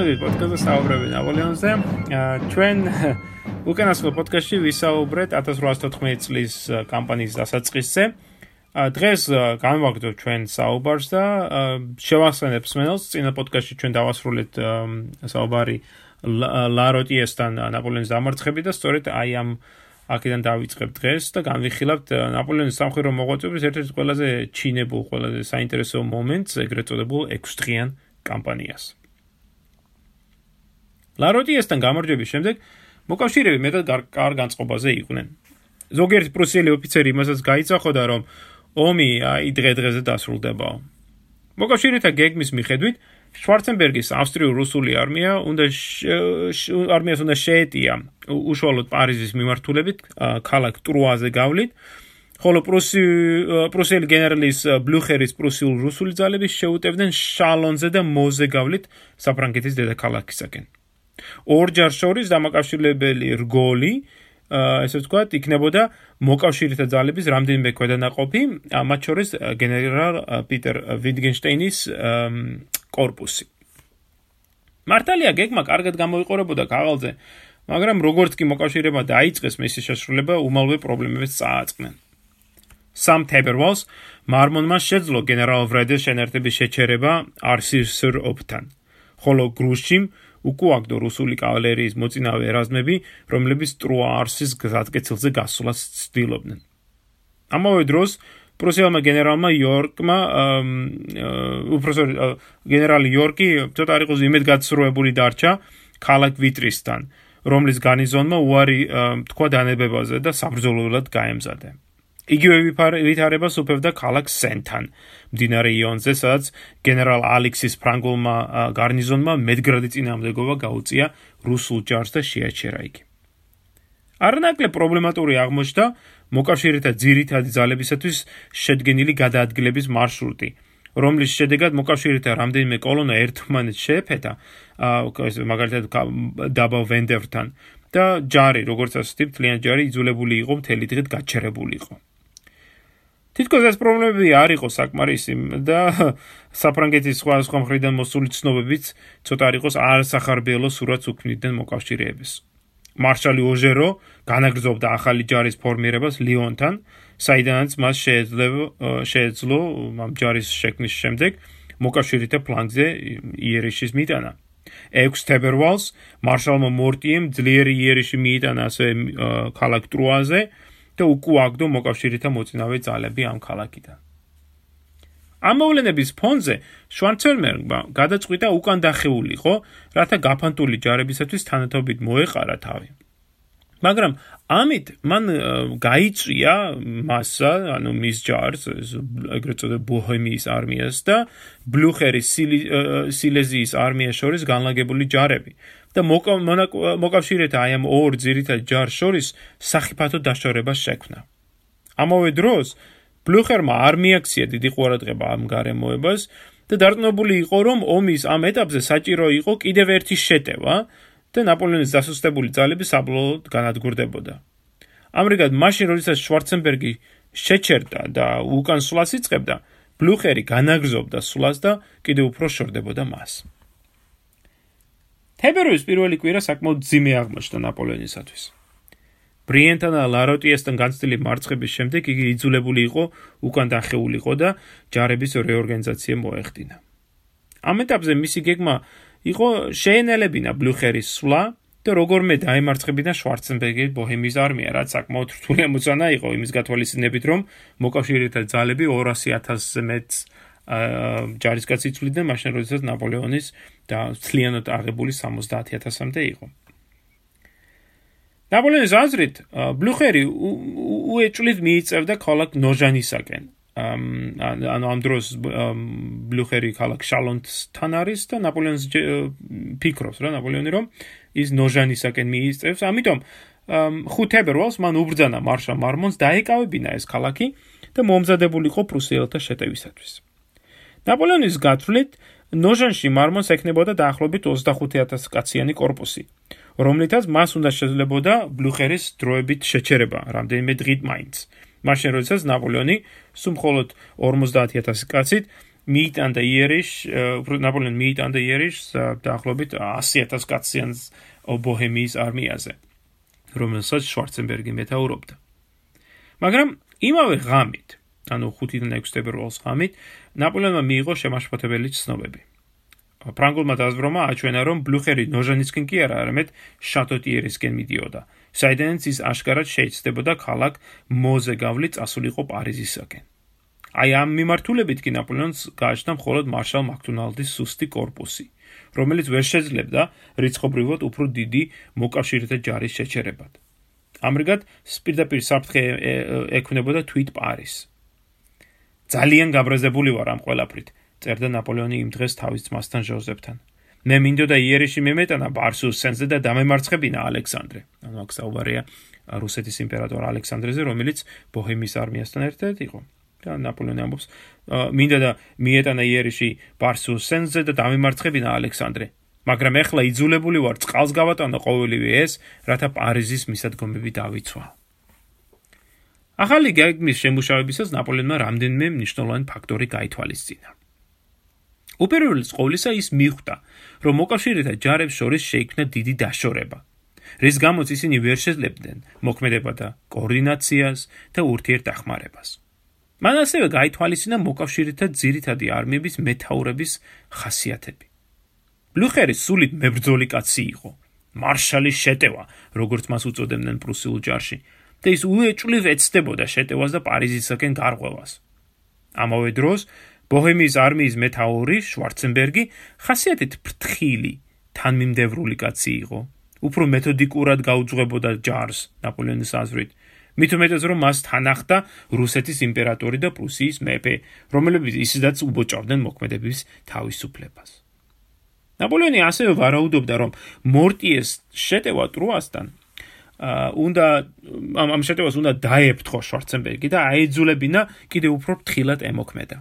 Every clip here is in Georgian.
მოგესალმებით პოდკასტზე საუბრები ნაპოლეონზე. ჩვენ უკანასკნელ პოდკასტში ვისაუბრეთ 1814 წლის კამპანიის დასაწყისზე. დღეს გამოვაგდოთ ჩვენ საუბარს და შევახსენებ მსმენელს წინა პოდკასტში ჩვენ დავასრულეთ საუბარი ლაროტიესთან ნაპოლეონის დამარცხებით და სწორედ აი ამ აქედან დავიწყებ დღეს და განვიხილავთ ნაპოლეონის სამხედრო მოღვაწეობის ერთ-ერთ ყველაზე ჩინებულ, ყველაზე საინტერესო მომენტს, ეგრეთ წოდებულ 6 დღიან კამპანიას. ლაროტიესთან გამარჯვების შემდეგ მოკავშირეები მეტად კარგ განწყობაზე იყვნენ. ზოგიერთი პრუსიელი ოფიცერი იმასაც გაიცახოდა, რომ ომი აი დღე-დღეზე დასრულდებაო. მოკავშირეთა გეგმის მიხედვით შვარცენბერგის ავსტრიულ-რუსული არმია უნდა არმიას უნდა შეეტია უშუალოდ პარიზის მიმართულებით ქალაქ ტრუაზე გავლით ხოლო პრუსი პრუსიელი გენერალის ბლუხერის პრუსიულ-რუსული ძალები შეუტევდნენ შალონზე და მოზე გავლით საფრანგეთის დედაქალაქისაკენ ორჯერ შორის დამაკავშირებელი რგოლი ესე ვთქვათ, იქნებოდა მოკავშირეთა ძალების რამდენიმე ქვედანაყოფი, მათ შორის გენერალ პიტერ ვიტგენშტeinis корпуსი. მართალია გეგმა კარგად გამოიყურებოდა ქაღალზე, მაგრამ როგორც კი მოკავშირეებმა დაიწყეს მისი შესრულება, უმალვე პრობლემებს წააწყნენ. სამ თებერვალს მარმონმა შეძლო გენერალ ვრედეს შენერთების შეჩერება არსისრ ოპთან. ხოლო გრუშჩიმ უკუაგდო რუსული კავალერიის მოწინავე ერაზმები, რომლებიც ტრუაარსის გზატკეცილზე გასვლას ცდილობდნენ. ამავე დროს პრუსიელმა გენერალმა იორკმა უპროსო გენერალი იორკი ცოტა არ იყოს იმედგაცრუებული დარჩა ქალაქ ვიტრისთან, რომლის გარნიზონმა უარი თქვა დანებებაზე და საბრძოლველად გაემზადა. იგივე ვითარება სუფევდა ქალაქ სენთან, მდინარე იონზე, სადაც გენერალ ალექსის ფრანგულმა გარნიზონმა მედგრადი წინამდებობა გაუწია რუსულ ჯარს და შეაჩერა იგი. არნაკლებ პრობლემატური აღმოჩნდა მოკავშირეთა ძირითადი ძალებისათვის შედგენილი გადაადგილების მარშრუტი, რომლის შედეგად მოკავშირეთა რამდენიმე კოლონა ერთმანეთს შეეფეთა, მაგალითად დაბა ვენდერთან და ჯარი, როგორც ასეთი, თლიანი ჯარი იძულებული იყო მთელი დღე გაჩერებული იყო. თითქოს ეს პრობლემები არ იყო საკმარისი და საფრანგეთის სხვა სხვა მხრიდან მოსული ცნობებიც ცოტა არ იყოს არასახარბიელო სურათს უქმნიდნენ მოკავშირეების. მარშალი ოჟერო განაგრძობდა ახალი ჯარის ფორმირებას ლიონთან, საიდანაც მას შეეძლო შეეძლო ამ ჯარის შექმნის შემდეგ მოკავშირეთა ფლანგზე იერიშის მიტანა. 6 თებერვალს მარშალმა მორტიემ ძლიერი იერიში მიიტანა ასე ქალაქ ტრუაზე და უკუაგდო მოკავშირეთა მოწინავე ძალები ამ ქალაქიდან. ამ მოვლენების ფონზე შვანცერმერგმა გადაწყვიტა უკან დახეულიყო, რათა გაფანტული ჯარებისათვის თანათობით მოეყარა თავი. მაგრამ ამით მან გაიწვია მასა, ანუ მის ჯარს, ეგრეთ წოდებულ ბოჰემიის არმიას და ბლუხერის სილეზიის არმიას შორის განლაგებული ჯარები. და მოკავშირეთა აი ამ ორ ძირითად ჯარს შორის სახიფათო დაშორება შექმნა. ამავე დროს ბლუხერმა არ მიაქცია დიდი ყურადღება ამ გარემოებას და დარწმუნებული იყო, რომ ომის ამ ეტაპზე საჭირო იყო კიდევ ერთი შეტევა და ნაპოლეონის დასუსტებული ძალები საბოლოოდ განადგურდებოდა. ამრიგად, მაშინ როდესაც შვარცენბერგი შეჩერდა და უკან სვლას იწყებდა, ბლუხერი განაგზობდა სვლას და კიდევ უფრო შორდებოდა მას. თებერვლის პირველი კვირა საკმაოდ ძიმე აღმოჩნდა ნაპოლეონისათვის. ბრიენთან და ლაროტიესთან განცდილი მარცხების შემდეგ იგი იძულებული იყო უკან დახეულიყო და ჯარების რეორგანიზაცია მოეხდინა. ამ ეტაპზე მისი გეგმა იყო შეენელებინა ბლუხერის სვლა და როგორმე დაემარცხებინა შვარცენბერგი ბოჰემიის არმია, რაც საკმაოდ რთული ამოცანა იყო იმის გათვალისწინებით, რომ მოკავშირეთა ძალები 200.000-ზე მეტს ჯარისკაცი ცვლიდნენ მაშინ როდესაც ნაპოლეონის და ცლიანად აღებული 70000-მდე იყო. ნაპოლეონის აზრით ბლუხერი უეჭვლით მიიწევდა ქალაქ ნოჟანისაკენ. ანუ ამ დროს ბლუხერი ქალაქ შალონტთან არის და ნაპოლეონს ფიქრობს რა ნაპოლეონი რომ ის ნოჟანისაკენ მიიწევს ამიტომ 5 თებერვალს მან უბრძანა მარშალ მარმონს დაეკავებინა ეს ქალაქი და მომზადებულიყო პრუსიელთა შეტევისათვის. ნაპოლეონის გათვლით ნოჟანში მარმონს ექნებოდა დაახლოებით 25000 კაციანი корпуსი რომლითაც მას უნდა შეძლებოდა ბლუხერის დროებით შეჩერება რამდენიმე დღით მაინც. მაშინ როდესაც ნაპოლეონი სულ მხოლოდ 50000 კაცით მიიტანდა იერიშ, ნაპოლეონი მიიტანდა იერიშ დაახლოებით 100000 კაციან ბოჰემიის არმიაზე, რომელსაც შვარცენბერგი მეტაურობდა. მაგრამ იმავე ღამით, ანუ 5-დან 6 თებერვალს ღამით, ნაპოლეონმა მიიღო შემაშფოთებელი ცნობები. ფრანგულმა დაზვრომა აჩვენა, რომ ბლუხერი ნოჟანისკენ კი არა, არამედ შატოტიერისკენ მიდიოდა, საიდანაც ის აშკარად შეეცდებოდა ქალაქ მოზე გავლით წასულიყო პარიზისაკენ. აი ამ მიმართულებით კი ნაპოლეონს გააჩნდა მხოლოდ მარშალ მაქტუნალდის სუსტი корпуსი, რომელიც ვერ შეძლებდა რიცხობრივად უფრო დიდი მოკავშირეთა ჯარის შეჩერებად. ამრიგად, პირდაპირ საფრთხე ექმნებოდა თვით პარიზს. ძალიან გაბრაზებული ვარ ამ ყველაფრით. წერდა ნაპოლეონი იმ დღეს თავის ძმასთან ჟოზეფთან. მე მინდოდა იერიში მიმეტანა ბარსუს სენზე და დამემარცხებინა ალექსანდრე. ანუ აქ საუბარია რუსეთის იმპერატორ ალექსანდრეზე, რომელიც ბოჰემიის არმიასთან ერთად იყო. და ნაპოლეონი ამბობს, მინდა და მიეტანა იერიში ბარსუს სენზე და დამემარცხებინა ალექსანდრე. მაგრამ ეხლა იძულებული ვარ წყალს გავატანო ყოველივე ეს, რათა პარიზის მისადგომები დავიცვა. ახალი გეგმის შემუშავებისას ნაპოლეონმა რამდენიმე მნიშვნელოვანი ფაქტორი გაითვალისწინა. უპირველეს ყოვლისა ის მიხვდა, რომ მოკავშირეთა ჯარებს შორის შეიქმნა დიდი დაშორება, რის გამოც ისინი ვერ შეძლებდნენ მოქმედება და კოორდინაციას და ურთიერთდახმარებას. მან ასევე გაითვალისწინა მოკავშირეთა ძირითადი არმიების მეთაურების ხასიათები. ბლუხერი სულით მებრძოლი კაცი იყო, მარშალის შეტევა, როგორც მას უწოდებდნენ პრუსიულ ჯარში, და ის უეჭვლივ ეცდებოდა შეტევას და პარიზისაკენ გარღვევას. ამავე დროს ბოჰემიის არმიის მეთაური შვარცენბერგი ხასიათით ფრთხილი, თანმიმდევრული კაცი იყო. უფრო მეთოდიკურად გაუძღვებოდა ჯარს ნაპოლეონის აზრით. მით უმეტეს რომ მას თანახდა რუსეთის იმპერატორი და პრუსიის მეფე, რომლებიც ისედაც უბოჭავდნენ მოქმედების თავისუფლებას. ნაპოლეონი ასევე ვარაუდობდა, რომ მორტიეს შეტევა ტრუასთან უნდა ამ შეტევას უნდა დაეფთხო შვარცენბერგი და აიძულებინა კიდევ უფრო ფრთხილად ემოქმედა.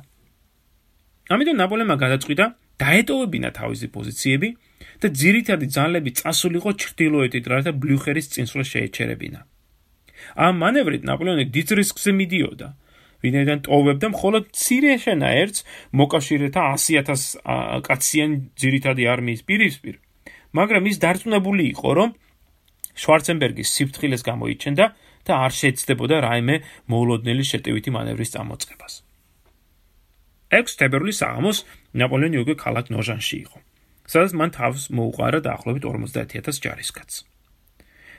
ამიტომ ნაპოლეონმა გადაწყვიტა დაეტოვებინა თავისი პოზიციები და ძირითადი ძალები წასულიყო ჩრდილოეთით, რათა ბლუხერის წინსვლა შეეჩერებინა. ამ მანევრით ნაპოლეონი დიდ რისკზე მიდიოდა, ვინაიდან ტოვებდა მხოლოდ ცირე შენაერთს მოკავშირეთა 100000 კაციან ძირითადი არმიის პირისპირ. მაგრამ ის დარწმუნებული იყო, რომ შვარცენბერგის სიფრთხილეს გამოიჩენდა და არ შეეცდებოდა რაიმე მოულოდნელი შეტევითი მანევრის წამოწყებას. 6 თებერვლის საღამოს ნაპოლეონი უკვე ქალაქ ნოჟანში იყო. სადაც მან თავს მოუყარა დაახლოებით 50000 ჯარისკაცს.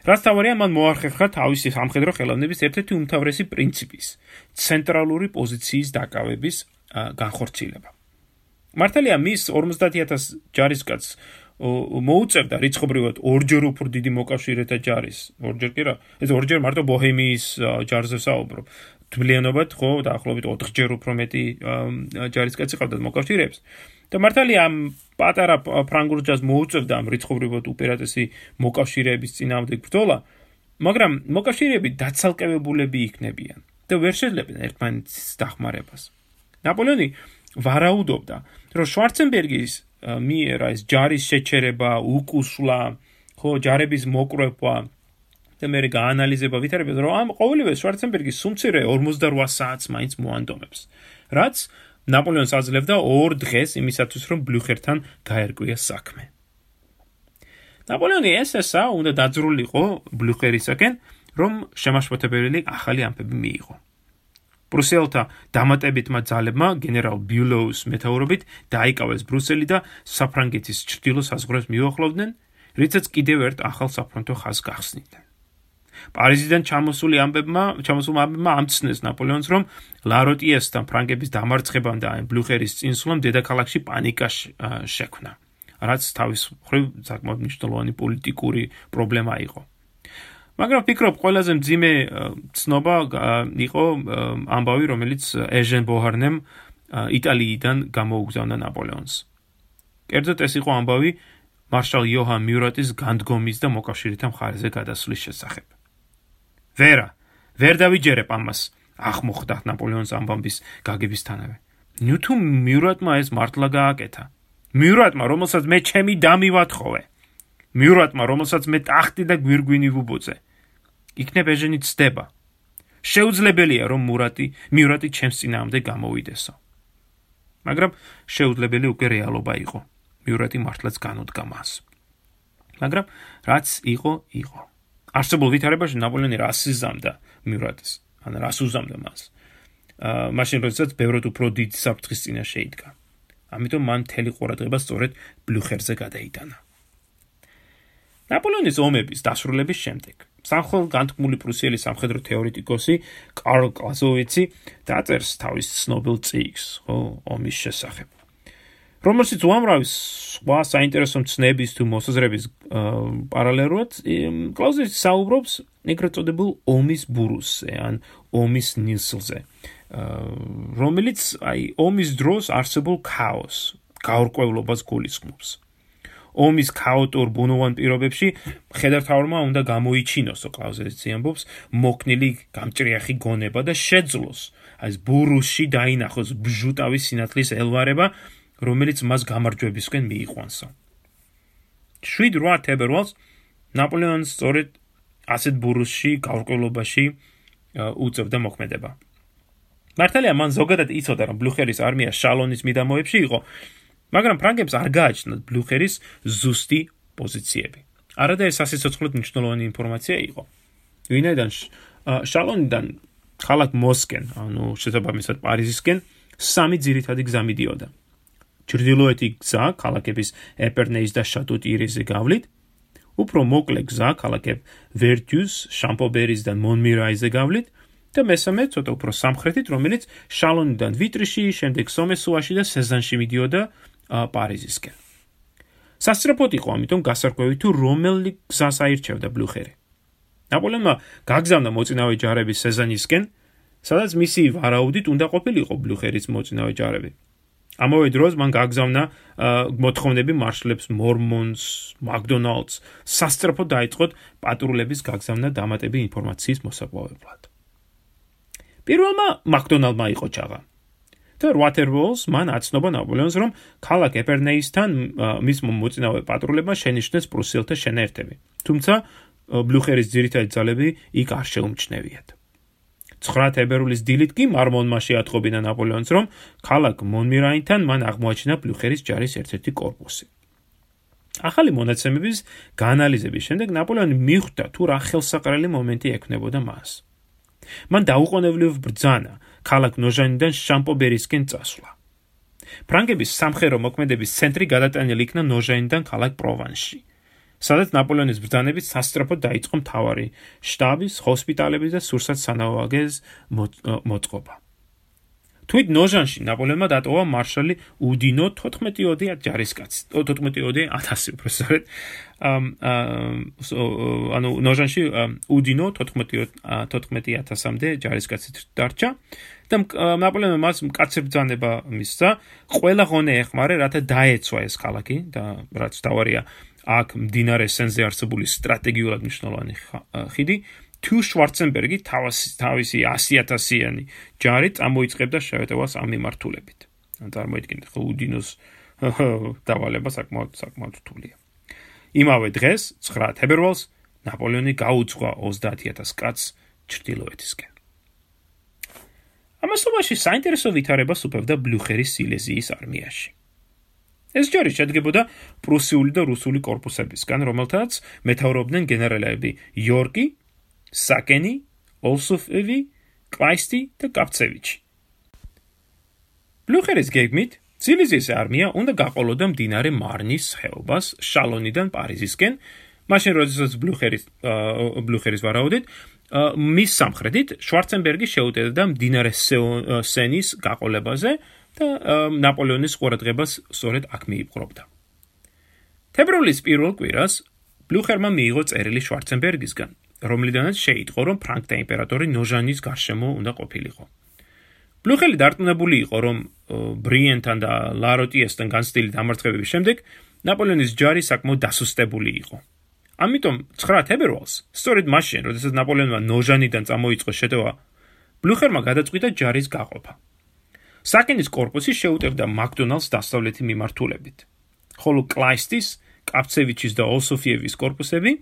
რაც თავარია მან მოახერხა თავისი სამხედრო ხელოვნების ერთ-ერთი უმთავრესი პრინციპის ცენტრალური პოზიციის დაკავების განხორციელება. მართალია მის 50000 ჯარისკაცს მოუწევდა რიცხობრივად ორჯერ უფრო დიდი მოკავშირეთა ჯარის. ორჯერ კი რა, ეს ორჯერ მარტო ბოჰემიის ჯარზე საუბრობ. თვლიანობად ხო დაახლოებით 4ჯერ უფრო მეტი ჯარისკაცი ყავდა მოკავშირეებს. და მართალია ამ პატარა ფრანგულ ჯარს მოუწევდა ამ რიცხობრივად უპირატესი მოკავშირეების წინააღმდეგ ბრძოლა მაგრამ მოკავშირეები დაცალკევებულები იქნებიან და ვერ შეძლებენ ერთმანეთის დახმარებას. ნაპოლეონი ვარაუდობდა რომ შვარცენბერგის მიერ ეს ჯარის შეჩერება უკუსლა ხო ჯარების მოკრეფვა და მე გაანალიზება ვითარებია რომ ამ ყოველივე შვარცენბერგის სუმცირე 48 საათს მაინც მოანდომებს რაც ნაპოლეონს აძლევდა ორ დღეს იმისათვის რომ ბლუხერთან გაერკვია საქმე. ნაპოლეონი ესესა უნდა დაძრულიყო ბლუხერისაკენ რომ შემაშფოთებელი ახალი ამბები მიიღო. პრუსელთა დამატებითმა ძალებმა გენერალ ბიულოუს მეთაურობით დაიკავეს ბრუსელი და საფრანგეთის ჩრდილო საზღვრებს მიუახლოვდნენ რითაც კიდევ ერთ ახალ საფრონტო ხაზს გახსნიდნენ პარიზიდან ჩამოსული ამბებმა, ჩამოსულმა ამბებმა ამცნეს ნაპოლეონს, რომ ლაროტიესთან ფრანგების დამარცხებამ და ბლუხერის წინსვლამ დედაქალაქში პანიკა შექმნა. რაც თავის მხრივ საკმაოდ მნიშვნელოვანი პოლიტიკური პრობლემა იყო. მაგრამ ფიქრობ, ყველაზე მძიმე ცნობა იყო ამბავი, რომელიც ეჟენ ბოჰარნემ იტალიიდან გამოუგზავნა ნაპოლეონს. კერძოდ ეს იყო ამბავი მარშალ იოჰან მიურატის განდგომის და მოკავშირეთა მხარეზე გადასვლის შესახებ. ვერა ვერ დავიჯერებ ამას. ახმოხდა ნაპოლეონის ამბამბის გაგებისთანავე ნიუთუ მიურატმა ეს მართლა გააკეთა. მიურატმა რომელსაც მე ჩემი დამივათხოვე მიურატმა რომელსაც მე ტახტი და გვირგვინი ვუბოძე. იქნებ ეჟენი ცდება. შეუძლებელია რომ მურატი მიურატი ჩემს წინაამდე გამოვიდესო. მაგრამ შეუძლებელი უკვე რეალობა იყო. მიურატი მართლაც განუდგა მას. მაგრამ რაც იყო, იყო. არსებულ ვითარებაში ნაპოლეონი რას იზამდა მიურატის? ან რას უზამდა მას? აა მაშინ როდესაც ბევრად უფრო დიდ საფრთხის წინა შეიდგა. ამიტომ მან მთელი ყურადღება სწორედ ბლუხერზე გადაიტანა. ნაპოლეონის ომების დასრულების შემდეგ სამხრეთ განთქმული პრუსიელი სამხედრო თეორეტიკოსი კარლ კლაზოვიცი დაწერს თავის ცნობილ წიგნს, ხო, ომის შესახებ. რომელშიც უამრავი სხვა საინტერესო ცნების თუ მოსაზრების პარალელურად კლაზოვიცი საუბრობს ეგრეთ წოდებულ ომის ბურუსზე, ან ომის ნილსზე, რომელიც აი ომის დროს არსებულ ქაოსს, გაურკვევლობას გულისხმობს. ომის ქაოტურ ბუნოვან პირობებში ხედართავმა უნდა გამოიჩინოს კლაუზეცი ამბობს მოკნილი გამჭრიახი გონება და შეძლოს აი ბურუსში დაინახოს ბჟუტავის სინათლის ელვარება რომელიც მას გამარჯვებისკენ მიიყვანსო 7-8 თებერვალს ნაპოლეონს სწორედ ასეთ ბურუსში გავრკვევლობაში უწევდა მოქმედება მართალია მან ზოგადად იცოდა რომ ბლუხერის არმია შალონის მიდამოებში იყო მაგრამ ფრანგებს არ გააჩნდათ ბლუხერის ზუსტი პოზიციები. არადა ეს სასიცოცხლოდ მნიშვნელოვანი ინფორმაცია იყო. ვინაიდან შალონიდან ხალხ მოსკენ, ანუ შესაბამისად პარიზისკენ სამი ძირითადი გზა მიდიოდა. ჩრდილოეთი გზა ქალაქების ეპერნეის და შატუტირიზე გავლით, უფრო მოკლე გზა ქალაქებ ვერტიუს, შამპობერის და მონმირაიზე გავლით და მესამე ცოტა უფრო სამხრეთით, რომელიც შალონიდან ვიტრიში, შემდეგ სომესუაში და სეზანში მიდიოდა პარიზისკენ. სასწრაფოდ იყო ამიტომ გასარკვევი თუ რომელი გზას აირჩევდა ბლუხერი. ნაპოლეონმა გაგზავნა მოწინავე ჯარების სეზანისკენ, სადაც მისი ვარაუდით უნდა ყოფილიყო ბლუხერის მოწინავე ჯარები. ამავე დროს მან გაგზავნა მოთხოვნები მარშლებს მორმონს, მაკდონალდს, სასწრაფოდ დაიწყოთ პატრულების გაგზავნა დამატები ინფორმაციის მოსაპოვებლად. პირველმა მაკდონალდმა იყო ჩაღა. და Waterwalls მან აცნობა ნაპოლეონს რომ ქალაქ ეპერნეისთან მის მოწინავე პატრულებმა შენიშნეს პრუსიელთა შენერთები. თუმცა ბლუხერის ძირითადი ძალები იქ არ შეუმჩნევიათ. 9 თებერვლის დილით კი მარმონმა შეატყობინა ნაპოლეონს, რომ ქალაქ მონმირაინთან მან აღმოაჩინა ბლუხერის ჯარის ერთ-ერთი корпуსი. ახალი მონაცემების განალიზების შემდეგ ნაპოლეონი მიხვდა, თუ რა ხელსაყრელი მომენტი ექნებოდა მას. მან დაუყოვნებლივ ბრძანა ქალაქ ნოჟანიდან შამპობერისკენ წასვლა. ფრანგების სამხედრო მოქმედების ცენტრი გადატანილი იქნა ნოჟანიდან ქალაქ პროვანსში. სადაც ნაპოლეონის ბრძანებით სასტრაფოდ დაიწყო მთავარი შტაბის, ჰოსპიტალების და სურსათ-სანავაგეს მოწყობა. თვით ნოჟანში ნაპოლეონმა დატოვა მარშალი უდინო 14-ოდე ჯარისკაცი. 14-ოდე 1000 უფრო სწორედ. ანუ ნოჟანში უდინო 14 14000-მდე ჯარისკაცი დარჩა და ნაპოლეონმა მას მკაცრ ბრძანება მისცა. ყველა ღონე ეხმარე რათა დაეცვა ეს ქალაქი და რაც დავარია აქ მდინარე სენზე არსებული სტრატეგიულად მნიშვნელოვანი ხიდი თუ შვარცენბერგი თავისი თავისი 100000-იანი ჯარი წამოიწებდა შევეტევას ამ მიმართულებით. ან წარმოიდგინეთ, ხო უდინოს დავალება საკმაოდ საკმაოდ რთულია. იმავე დღეს 9 თებერვალს ნაპოლეონი გაუძღვა 30000 კაცს ჩრდილოეთისკენ. ამასობაში საინტერესო ვითარებას უფევდა ბლუხერის სილეზიის არმიაში. ეს ჯარი შედგებოდა პრუსიული და რუსული корпуსებისგან, რომელთაც მეთაურობდნენ გენერალები იორგი, საკენი, ოლსუფევი, კლაისტი და კაფცევიჩი. ბლუხერის გეგმით ცილიზის არმია უნდა გაყოლოდა მდინარე მარნის ხეობას შალონიდან პარიზისკენ, მაშინ როდესაც ბლუხერის ბლუხერის ვარაუდით მის სამხრეთით შვარცენბერგი შეუტევდა მდინარე სენის გაყოლებაზე, და ნაპოლეონის ყურადღებას სწორედ აქ მიიპყრობდა. თებერვლის პირველ კვირას ბლუხერმა მიიღო წერილი შვარცენბერგისგან, რომლიდანაც შეიტყო, რომ ფრანკთა იმპერატორი ნოჟანის გარშემო უნდა ყოფილიყო. ბლუხელი დარწმუნებული იყო, რომ ბრიენთან და ლაროტიესთან განცდილი დამარცხებების შემდეგ ნაპოლეონის ჯარი საკმაოდ დასუსტებული იყო. ამიტომ 9 თებერვალს, სწორედ მაშინ, როდესაც ნაპოლეონმა ნოჟანიდან წამოიწყო შეტევა, ბლუხერმა გადაწყვიტა ჯარის გაყოფა. საკინის корпуსი შეუტევდა მაკდონალდს დასავლეთი მიმართულებით. ხოლო კლაისტის, კაპცევიჩის და ოლსოფიევის корпуსები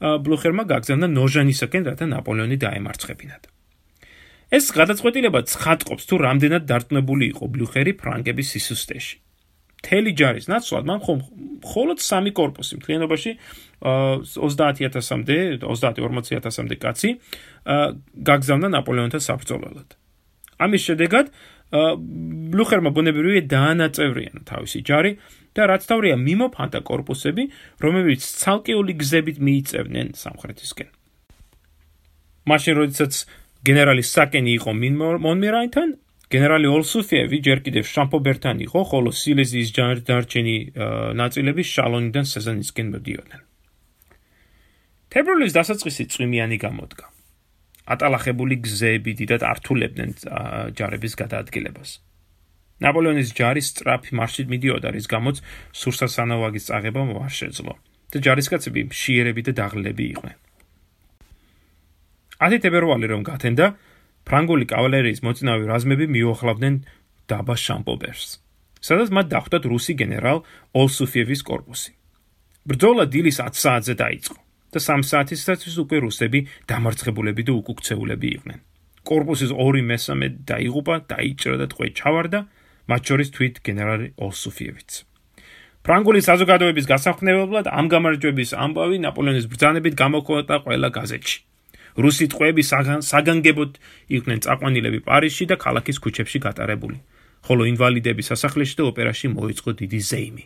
ბლუხერმა გაგზავნა ნოჟანისაკენ, რათა ნაპოლეონი დაემარცხებინათ. ეს გადაწყვეტილება ცხადყოფს თუ რამდენად დარწმუნებული იყო ბლუხერი ფრანგების სისუსტეში. მთელი ჯარის ნაცვლად მან მხოლოდ სამი корпуსი მთლიანობაში 30000-მდე 30-40000-მდე კაცი გაგზავნა ნაპოლეონთან საბრძოლველად. ამის შედეგად ბლუხერმა ბუნებრივია დაანაწევრიანა თავისი ჯარი და რაც თავია მიმოფანტა корпуსები, რომლებიც ცალკეული გზებით მიიწევნენ სამხრეთისკენ. მაშინ როდესაც გენერალი საკენი იყო მონმერაინთან, გენერალი ოლსუფიევი ჯერ კიდევ შამპობერთან იყო, ხოლო სილეზიის ჯარდარჩენი ნაწილები შალონიდან სეზანისკენ მოდიოდნენ. თებერვლის დასაწყისი წვიმიანი გამოდგა. ატალახებული გზეები დიდად ართულებდნენ ჯარების გადაადგილებას. ნაპოლეონის ჯარი სწრაფი მარშით მიდიოდა, რის გამოც სურსასანო ვაგის წაღება მოარ შეძლო და ჯარისკაცები მშიერები და დაღლები იყვნენ. 10 თებერვალი რომ გათენდა, ფრანგული კავალერიის მოწინავე რაზმები მიუახლავდნენ დაბა შამპობერს, სადაც მათ დახვდათ რუსი გენერალ ოლსუფიევის კორპუსი. ბრძოლა დილის 10 საათზე დაიწყო. და სამ საათისათვის უკვე რუსები დამარცხებულები და უკუქცეულები იყვნენ. корпуსის 2/3 დაიღუპა, დაიჭრა და ტყვე ჩავარდა, მათ შორის თვით გენერალი ოსუფიევიც. ფრანგული საზოგადოების გასახსნელებლად ამ გამარჯვების ამბავი ნაპოლეონის ბრძანებით გამოქვეყნდა ყველა გაზეთში. რუსი ტყვეები საგანგებოდ იყვნენ წაყვანილები პარიზში და ქალაქის ქუჩებში გატარებული, ხოლო ინვალიდები სასახლეში და ოპერაში მოიწყო დიდი ზეიმი.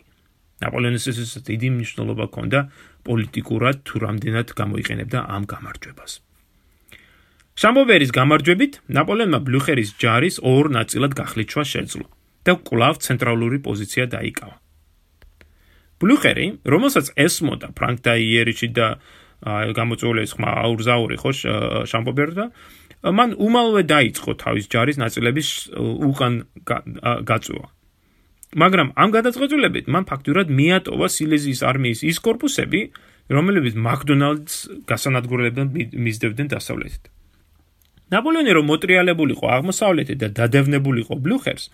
ნაპოლეონის ეს დიდი მნიშვნელობა ჰქონდა პოლიტიკურად თუ რამდენად გამოიყენებდა ამ გამარჯვებას. შამბოვერის გამარჯვებით ნაპოლეონმა ბლუხერის ჯარის ორ ნაწილად გახლეჩვა შეძლო და კვლავ ცენტრალური პოზიცია დაიკავა. ბლუხერი, რომელსაც ესმოდა ფრანკ და იერიჩი და ეს ხმა აურზაური ხო შამპობერდა მან უმალვე დაიწყო თავის ჯარის ნაწილების უკან გაწვა მაგრამ ამ გადაწყვეტილებით მან ფაქტურად მიატოვა სილეზიის არმიის ის корпуსები, რომლებიც მაკდონალდს გასანადგურებიდან მისდევდნენ დასავლეთით. ნაპოლეონი რომ მოტრიალებულიყო აღმოსავლეთით და დადევნებულიყო ბლუხერს,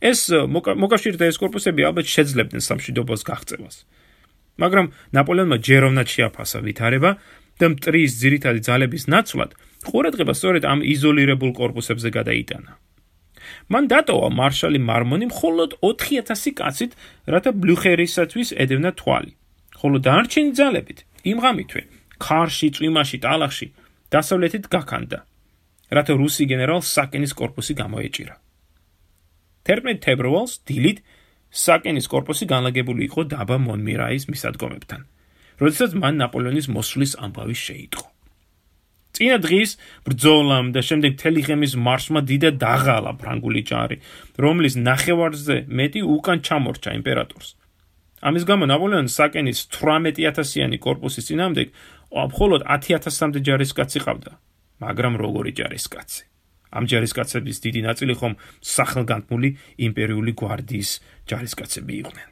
ეს მოკავშირეთა ეს корпуსები ალბათ შეძლებდნენ სამშვიდობოს გაღწევას. მაგრამ ნაპოლეონმა ჯეროვნად შეაფასა ვითარება და მტრის ძირითადი ძალების ნაცვლად ყურადღება სწორედ ამ იზოლირებულ корпуსებზე გადაიტანა. მან დატოვა მარშალი მარმონი მხოლოდ 4000 კაცით, რათა ბლუხერისათვის ედევნა თვალი. ხოლო დანარჩენი ძალებით იმღამითვე ქარში, წვიმაში, ტალახში დასავლეთით გაქანდა, რათა რუსი გენერალ საკენის корпуსი გამოეჭირა. 11 თებერვალს დილით საკენის корпуსი განლაგებული იყო დაბა მონმირაის მისადგომებთან, როდესაც მან ნაპოლეონის მოსვლის ამბავი შეიტყო. წინა დღის ბრძოლამ და შემდეგ მთელი ღემის მარშმა დიდა დაღალა ფრანგული ჯარი, რომლის ნახევარზე მეტი უკან ჩამორჩა იმპერატორს. ამის გამო ნაპოლეონს საკენის 18000-იანი корпуსის წინააღმდეგ მხოლოდ 10000-მდე ჯარისკაცი ყავდა, მაგრამ როგორი ჯარისკაცი? ამ ჯარისკაცების დიდი ნაწილი ხომ სახელგანთმული იმპერიული გვარდიის ჯარისკაცები იყვნენ.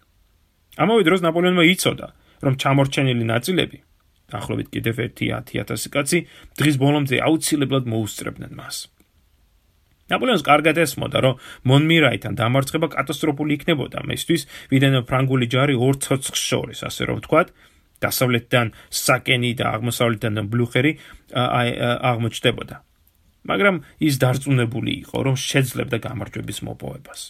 ამავე დროს ნაპოლეონმა იცოდა, რომ ჩამორჩენილი ნაწილები დაახლოებით კიდევ 1-10000 კაცი, დღის ბოლომდე აუცილებლად მოუსწრებდნენ მას. ნაპოლეონს კარგად ესმოდა, რომ მონმირაითან დამარცხება კატასტროფული იქნებოდა მისთვის, ვიდრე ფრანგული ჯარი ორ ცოცხს შორის, ასე რომ ვთქვათ, დასავლეთიდან საკენი და აღმოსავლეთიდან ბლუხერი აღმოჩნდებოდა. მაგრამ ის დარწმუნებული იყო, რომ შეძლებდა გამარჯვების მოპოვებას.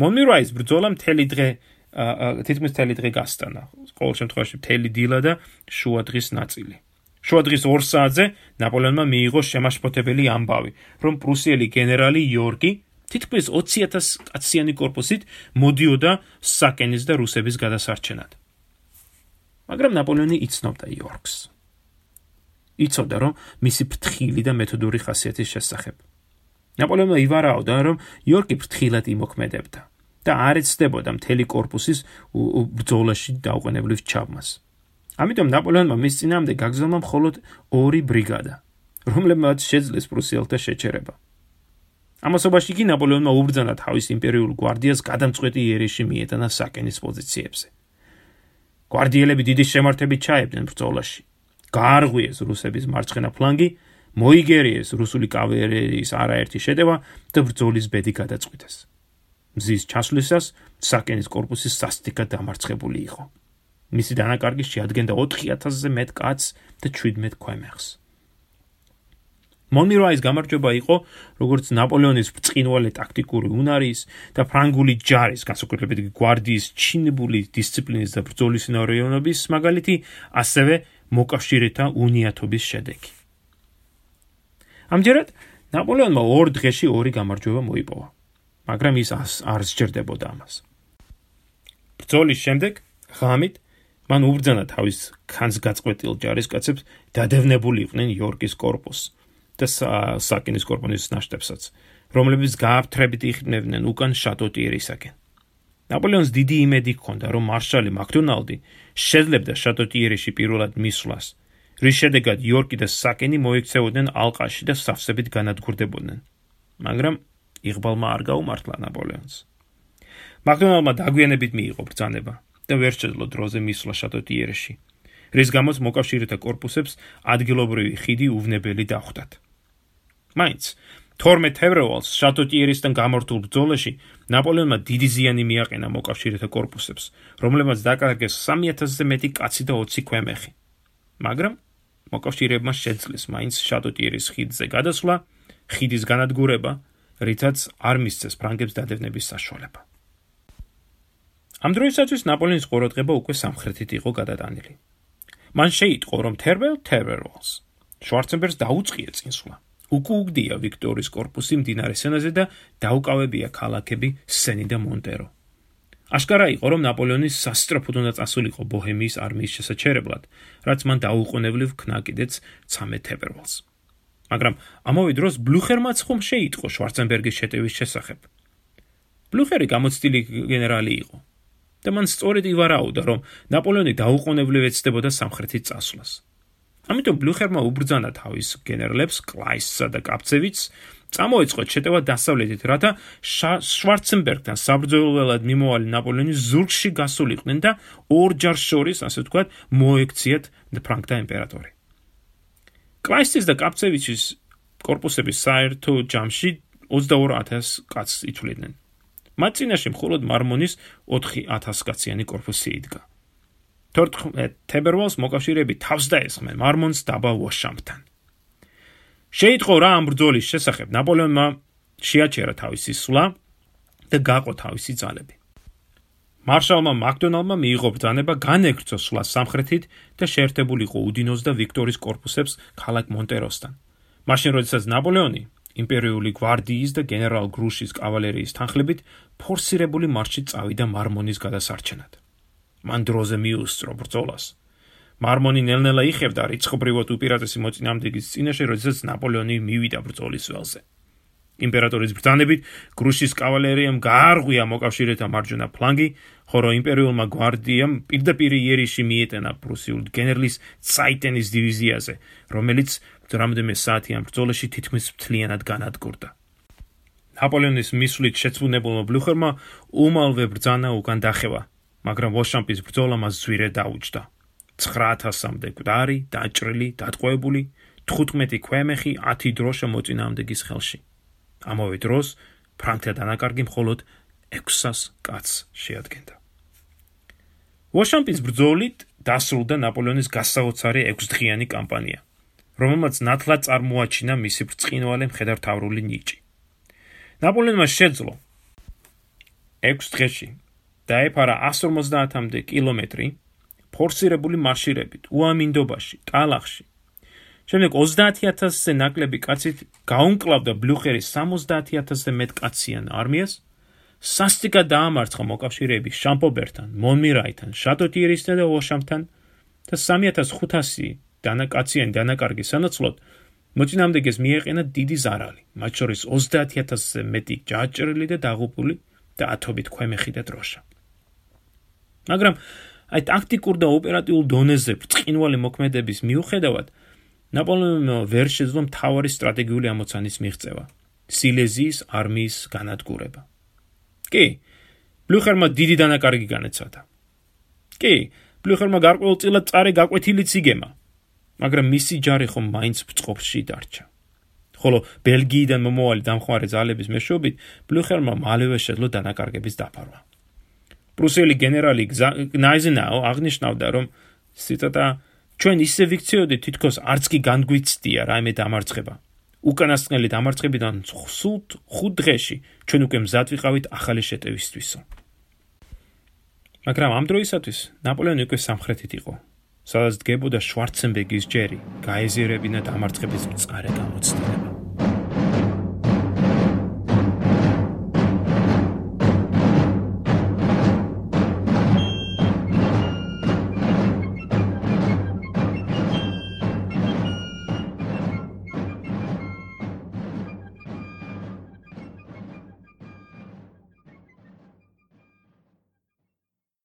მონმირაის ბრძოლა მთელი დღე თითქმის მთელი დღე გასტანა. ყოველ შემთხვევაში მთელი დილა და შუა დღის ნაწილი. შუა დღის 2 საათზე ნაპოლეონმა მიიღო შემაშფოთებელი ამბავი, რომ პრუსიელი გენერალი იორგი თითქმის 20000 კაციანი корпуსით მოდიოდა საკენის და რუსების გადასარჩენად. მაგრამ ნაპოლეონი იცნობდა იორგს. იცოდა, რომ მისი ფრთხილი და მეთოდური ხასიათის შესახებ. ნაპოლეონმა ივარაოდა, რომ იორგი ფრთხილად იმოქმედებდა. და არ ეცდებოდა მთელი კორპუსის ბრძოლაში დაუყენებლივ ჩაბმას. ამიტომ ნაპოლეონმა მის წინამდე გაგზავნა მხოლოდ ორი ბრიგადა, რომლებმაც შეძლეს პრუსიელთა შეჩერება. ამასობაში კი ნაპოლეონმა უბრძანა თავის იმპერიულ გვარდიას გადამწყვეტი იერეში მიეტანა საკენის პოზიციებზე. გვარდიელები დიდი შემართებით ჩაებდნენ ბრძოლაში. გაარღვიეს რუსების მარცხენა ფლანგი, მოიგერიეს რუსული კავალერიის არაერთი შედევა და ბრძოლის ბედი გადაწყვიტეს. მზის ჩასვლისას საკენის корпуსი სასტიკად დამარცხებული იყო. მისი დანაკარგი შეადგენდა 4000-ზე მეტ კაცს და 17 ქვემეხს. მონმიროის გამარჯვება იყო როგორც ნაპოლეონის ბრწყინვალე ტაქტიკური უნარის და ფრანგული ჯარის, განსაკუთრებით გვარდიის ჩინებული დისციპლინის და ბრძოლისინარიანობის მაგალითი, ასევე მოკავშირეთა უნიათობის შედეგი. ამჯერად ნაპოლეონმა ორ დღეში ორი გამარჯვება მოიპოვა. მაგრამ ის არ სჯერდებოდა ამას. ბრძოლის შემდეგ ღამით მან უბრძანა თავის ქანს გაწყვეტილ ჯარისკაცებს დადევნებული იყვნენ იორკის корпуს და საკინის корпуსის ნაშთებსაც, რომლებიც გააფთრებით იხრნევდნენ უკან შატოტიერისაკენ. ნაპოლეონს დიდი იმედი ჰქონდა, რომ მარშალი მაკდონალდი შეძლებდა შატოტიერში პირველად მისვლას, რის შედეგად იორკი და საკინი მოექცეოდნენ ალყაში და სავსებით განადგურდებოდნენ. მაგრამ იღბალმა არ გაუმართლა ნაპოლეონს. მაკდონალდმა დაგვიანებით მიიღო ბრძანება და ვერ შეძლო დროზე მისვლა შატოტიერში, რის გამოც მოკავშირეთა корпуსებს ადგილობრივი ხიდი უვნებელი დახვდათ. მაინც 12 თევრევალს შატოტიერისთან გამართულ ბრძოლაში ნაპოლეონმა დიდი ზიანი მიაყენა მოკავშირეთა корпуსებს, რომლებმაც დაკარგეს 3000-ზე მეტი კაცი და 20 ქვემეხი. მაგრამ მოკავშირეებმა შეძლეს მაინც შატოტიერის ხიდზე გადასვლა, ხიდის განადგურება რითაც არ მისცეს ფრანგებს დადევნების საშუალება. ამ დროისათვის ნაპოლეონის ყურადღება უკვე სამხრეთით იყო გადატანილი. მან შეიტყო, რომ თერბელ თერბერვალს შვარცენბერგს დაუწყია წინსვლა. უკუუგდია ვიქტორის корпуსი მდინარე სენაზე და დაუკავებია ქალაქები სენი და მონტერო. აშკარა იყო, რომ ნაპოლეონი სასტრაფოდ უნდა წასულიყო ბოჰემიის არმიის შესაჩერებლად, რაც მან დაუყოვნებლივ ქნა კიდეც 13 თებერვალს. მაგრამ ამავე დროს ბლუხერმაც ხომ შეიტყო შვარცენბერგის შეტევის შესახებ. ბლუხერი გამოცდილი გენერალი იყო და მან სწორედ ივარაუდა, რომ ნაპოლეონი დაუყოვნებლივ ეცდებოდა სამხრეთის წასვლას. ამიტომ ბლუხერმა უბრძანა თავის გენერლებს კლაისსა და კაპცევიჩს წამოეწყოთ შეტევა დასავლეთით, რათა შვარცენბერგთან საბრძოლველად მიმოვალი ნაპოლეონის ზურგში გასულიყვნენ და ორჯერ შორის, ასე ვთქვათ, მოექციათ ფრანკთა იმპერატორი. კრაისის და კაპცევიჩის корпуსები საერთო ჯამში 22000 კაცს ითვლიდნენ. მათ წინაშე მხოლოდ მარმონის 4000 კაციანი корпуსი იდგა. 14 თებერვალს მოკავშირეები თავს დაესხნენ მარმონს დაბა ვაშამთან. შეიტყო რა ამ ბრძოლის შესახებ ნაპოლეონმა შეაჩერა თავისი სვლა და გაყო თავისი ძალები. მარშალმა მაკდონალმა მიიღო ბრძანება განეკრძო სვლა სამხრეთით და შეერთებულიყო უდინოს და ვიქტორის корпуსებს ქალაქ მონტეროსთან. მაშინ როდესაც ნაპოლეონი იმპერიული გვარდიის და გენერალ გრუშის კავალერიის თანხლებით ფორსირებული მარშით წავიდა მარმონის გადასარჩენად. მან დროზე მიუსწრო ბრძოლას. მარმონი ნელ-ნელა იხევდა რიცხობრივად უპირატესი მოწინააღმდეგის წინაშე, როდესაც ნაპოლეონი მივიდა ბრძოლის ველზე. იმპერატორის ბრძანებით გრუშის კავალერიამ გაარღვია მოკავშირეთა მარჯვენა ფლანგი, ხოლო იმპერიულმა გვარდიამ პირდაპირ იერიში მიეტანა პრუსიულ გენერლის ცაიტენის დივიზიაზე, რომელიც რამდენიმე საათიან ბრძოლაში თითქმის მთლიანად განადგურდა. ნაპოლეონის მისვლით შეცვლილებულმა ბლუხერმა უმალვე ბრძანა უკან დახევა, მაგრამ ვოშამპის ბრძოლა მას ზვირე დაუჭდა. 9000-მდე გვარი, დაჭრილი, დატყვევებული, 15 ქვემეხი, 10 დროშა მოწინააღმდეგის ხელში. ამავე დროს ფრანკთა დანაკარგი მხოლოდ 600 კაცს შეადგენდა. ვოშამპის ბრძოლით დასრულდა ნაპოლეონის გასაოცარი 6-დღიანი კამპანია, რომელმაც ნათლად წარმოაჩინა მისი ბრწყინვალე მხედართავრული ნიჭი. ნაპოლეონმა შეძლო 6 დღეში დაეფარა 150-მდე კილომეტრი ფორსირებული მარშირებით უამინდობაში, ტალახში. შემდეგ 30000-ზე ნაკლები კაცით გაუნკლავდა ბლუხერის 70000-ზე მეტ კაციან არმიას. სასტიკა დაამარცხა მოკავშირეები შამპობერთან, მონმირაითან, შატოტიერისთან და ოშამთან და 3500 დანაკაციან დანაკარგის სანაცვლოდ მოწინააღმდეგეს მიეყენა დიდი ზარალი, მათ შორის 30000-ზე მეტი ჯაჭრილი და დაღუპული და ათობით ქვემეხი და დროშა. მაგრამ აი ტაქტიკურ და ოპერატიულ დონეზე ბრწყინვალე მოქმედების მიუხედავად ნაპოლეონმა ვერ შეძლო მთავარი სტრატეგიული ამოცანის მიღწევა სილეზიის არმიის განადგურება. კი, ბლუხერმა დიდი დანაკარგი განეცადა. კი, ბლუხერმა გარკვეულწილად წარე გაკვეთილიც იგემა, მაგრამ მისი ჯარი ხომ მაინც ბწყობში დარჩა. ხოლო ბელგიიდან მომავალი დამხმარე ძალების მეშვეობით ბლუხერმა მალევე შეძლო დანაკარგების დაფარვა. პრუსელი გენერალი ნაიზენაუ აღნიშნავდა, რომ ციტატა ჩვენ ისე ვიქციოდით თითქოს არც კი განგვიცდია რაიმე დამარცხება. უკანასკნელი დამარცხებიდან სულ 5 დღეში ჩვენ უკვე მზად ვიყავით ახალი შეტევისთვისო. მაგრამ ამ დროისათვის ნაპოლეონი უკვე სამხრეთით იყო, სადაც დგებოდა შვარცენბერგის ჯერი, გაეზიერებინა დამარცხების მწარე გამოცდილება.